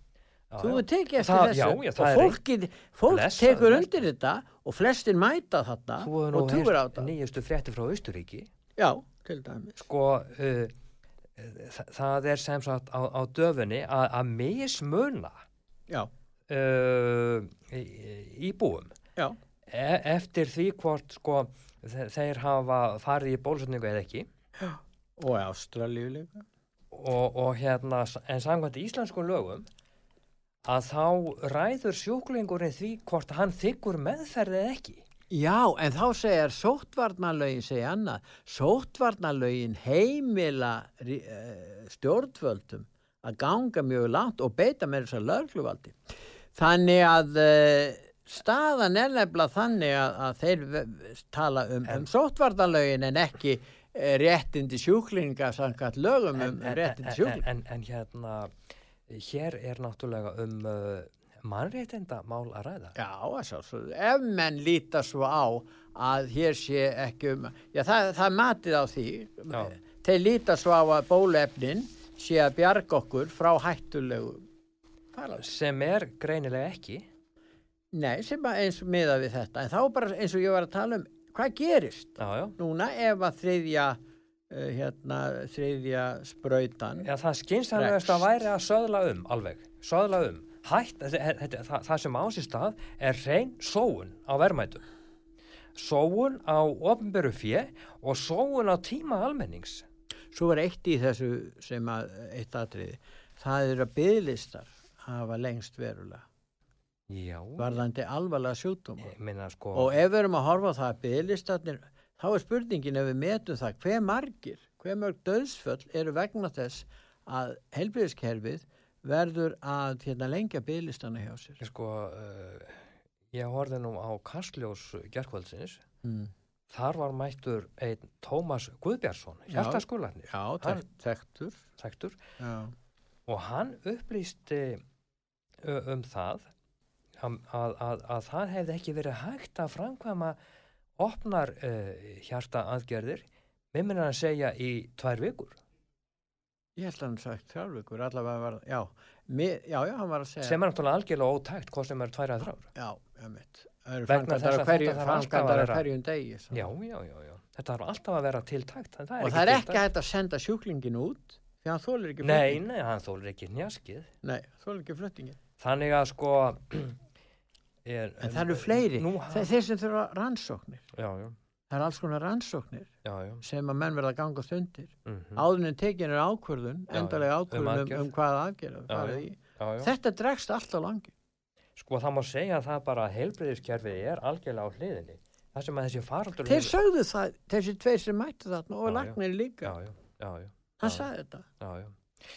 Þú er tekið eftir það, þessu já, já, og fólkið, fólk blessa, tekur undir þetta og flestir mæta þetta og trúir á þetta. Nýjustu frétti frá Ísturíki. Já, til dæmis. Sko, uh, það, það er sem sagt á, á döfunni að mismuna uh, íbúum e eftir því hvort sko þeir hafa farið í bólusetningu eða ekki. Og Ástralíu líka. Og, og hérna en samkvæmt í íslensku lögum að þá ræður sjúklingurinn því hvort hann þykkur meðferð eða ekki. Já, en þá segjar sóttvarnalögin segja annað, sóttvarnalögin heimila uh, stjórnvöldum að ganga mjög langt og beita með þessar lögluvaldi. Þannig að uh, staðan er nefnilega þannig að, að þeir tala um, um sótvartalögin en ekki uh, réttindi sjúklinga samkvæmt lögum um en, réttindi sjúklinga. En, en hérna, hér er náttúrulega um uh, mannréttinda mál að ræða. Já, þess að ef menn líta svo á að hér sé ekki um, já það, það matið á því, já. þeir líta svo á að bólefnin sé að bjarga okkur frá hættulegu. Sem er greinilega ekki. Nei, sem eins og miða við þetta, en þá bara eins og ég var að tala um, hvað gerist já, já. núna ef að þriðja uh, hérna, þriðja spröytan Já, það skynst að það væri að söðla um alveg, söðla um. Hætt, það, það sem ásist að er reyn sóun á verðmætum. Sóun á ofnböru fjö og sóun á tíma almennings. Svo er eitt í þessu sem að eitt atriði, það eru að bygglistar hafa lengst verulega Já. varðandi alvarlega sjúkdóma. Sko... og ef við erum að horfa það að bygglistarnir þá er spurningin ef við metum það hver margir, hver mörg döðsföll eru vegna þess að helbriðskerfið verður að hérna, lengja bygglistana hjá sér? Sko, uh, ég horfði nú á Kastljós gerðkvöldsins mm. þar var mættur einn Tómas Guðbjörnsson hjartaskularnir og hann upplýsti um það að, að, að, að það hefði ekki verið hægt að framkvæma opnar uh, hjarta aðgerðir við minnum að segja í tvær vikur Ég held að hann sagt þrjálfvíkur, allavega var, já, mið, já, já, hann var að segja. Sem er náttúrulega algjörlega ótækt, hvað sem er tværað þrjár. Já, ég mitt. Það eru að hverjum degi. Svo. Já, já, já, já. Þetta er alltaf að vera tiltækt. Það og það er ekki hægt að senda sjúklingin út, því hann þólir ekki fluttingin. Nei, nei, hann þólir ekki njaskið. Nei, þólir ekki fluttingin. Þannig að sko... <clears throat> Er, en það eru fleiri, nú, þeir sem þurfa rannsóknir. Já, já. Það er alls konar rannsóknir já, já. sem að menn verða að ganga stundir. Mm -hmm. áðurinn tekin er ákvörðun endalega um ákvörðun um, um, hvað aðgerða þetta dregst alltaf langi sko það má segja að það bara heilbreyðiskerfið er algjörlega á hliðinni. Það sem að þessi faraldur þeir sögðu það, þessi tveir sem mætti þarna og lagnir líka. Hann sagði þetta.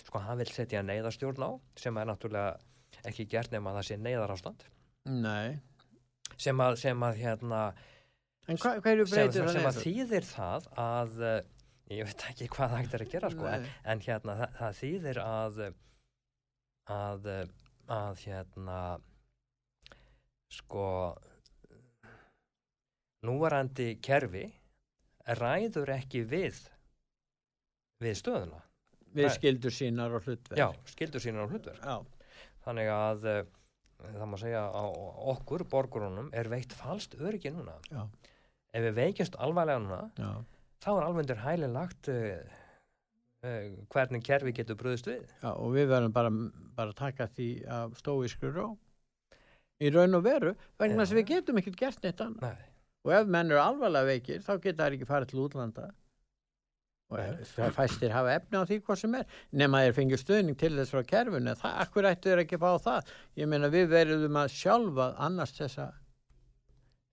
Sko hann vil setja neyðarstjórn á sem er náttúrulega ekki gert nema að það sé neyðarástand sem að, sem að hérna En hva, breytir það? Sem, sem að þýðir það að, uh, ég veit ekki hvað það hægt er að gera sko, en, en hérna það, það þýðir að, að, að hérna, sko, núvarandi kerfi ræður ekki við, við stöðuna. Við skildur sínar og hlutverk. Já, skildur sínar og hlutverk. Já. Þannig að það má segja að okkur borgurunum er veikt falst öryggi núna. Já. Ef við veikjast alvarlega núna Já. þá er alveg undir hæli lagt uh, uh, hvernig kerfi getur bröðist við. Já, og við verðum bara, bara taka því að stóísku ró. Í raun og veru vegna að við getum ekkert gert neitt annað. Og ef menn eru alvarlega veikir þá geta það ekki farið til útlanda og fæstir hafa efni á því hvað sem er nema þeir fengið stöðning til þess frá kerfinu það, akkur ættu þeir ekki að fá það ég meina við verðum að sjálfa annars þessa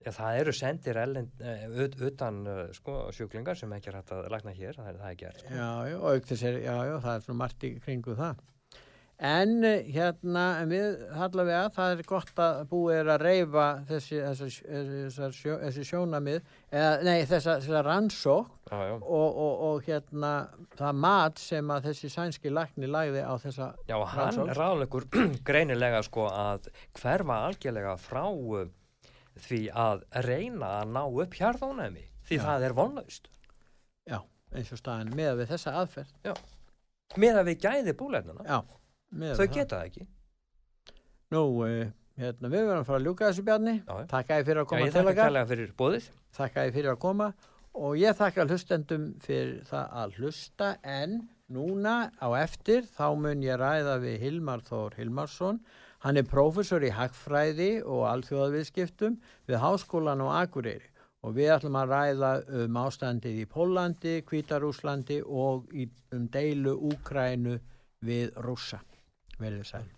Já, það eru sendir ellend, uh, utan uh, sko, sjúklingar sem ekki er hægt að lagna hér, það er, það er gert. Sko. Já, já, og aukþess er, já, já, það er svona margt í kringu það. En uh, hérna, en við allavega, það er gott að búið að reyfa þessi, þessi, sjó, þessi sjónamið, eða, nei, þessa, þessa rannsók og, og, og hérna það mat sem að þessi sænski lagni lagði á þessa rannsók. Já, hann ráðleikur <clears throat> greinilega sko að hverfa algjörlega frá því að reyna að ná upp hjarðónæmi því Já. það er vonlaust. Já, eins og staðin með við þessa aðferð. Já, með að við gæði búlefnuna þau geta það ekki. Nú, uh, hérna, við verðum að fara að ljúka þessu bjarni. Takk að ég fyrir að koma Já, til okkar. Takk að ég fyrir að koma. Og ég þakka hlustendum fyrir það að hlusta. En núna á eftir þá mun ég ræða við Hilmar Þór Hilmarsson. Hann er prófessor í hagfræði og alþjóðaviðskiptum við Háskólan og Akureyri. Og við ætlum að ræða um ástandið í Pólandi, Kvítarúslandi og um deilu Úkrænu við Rússa. Verður sæl.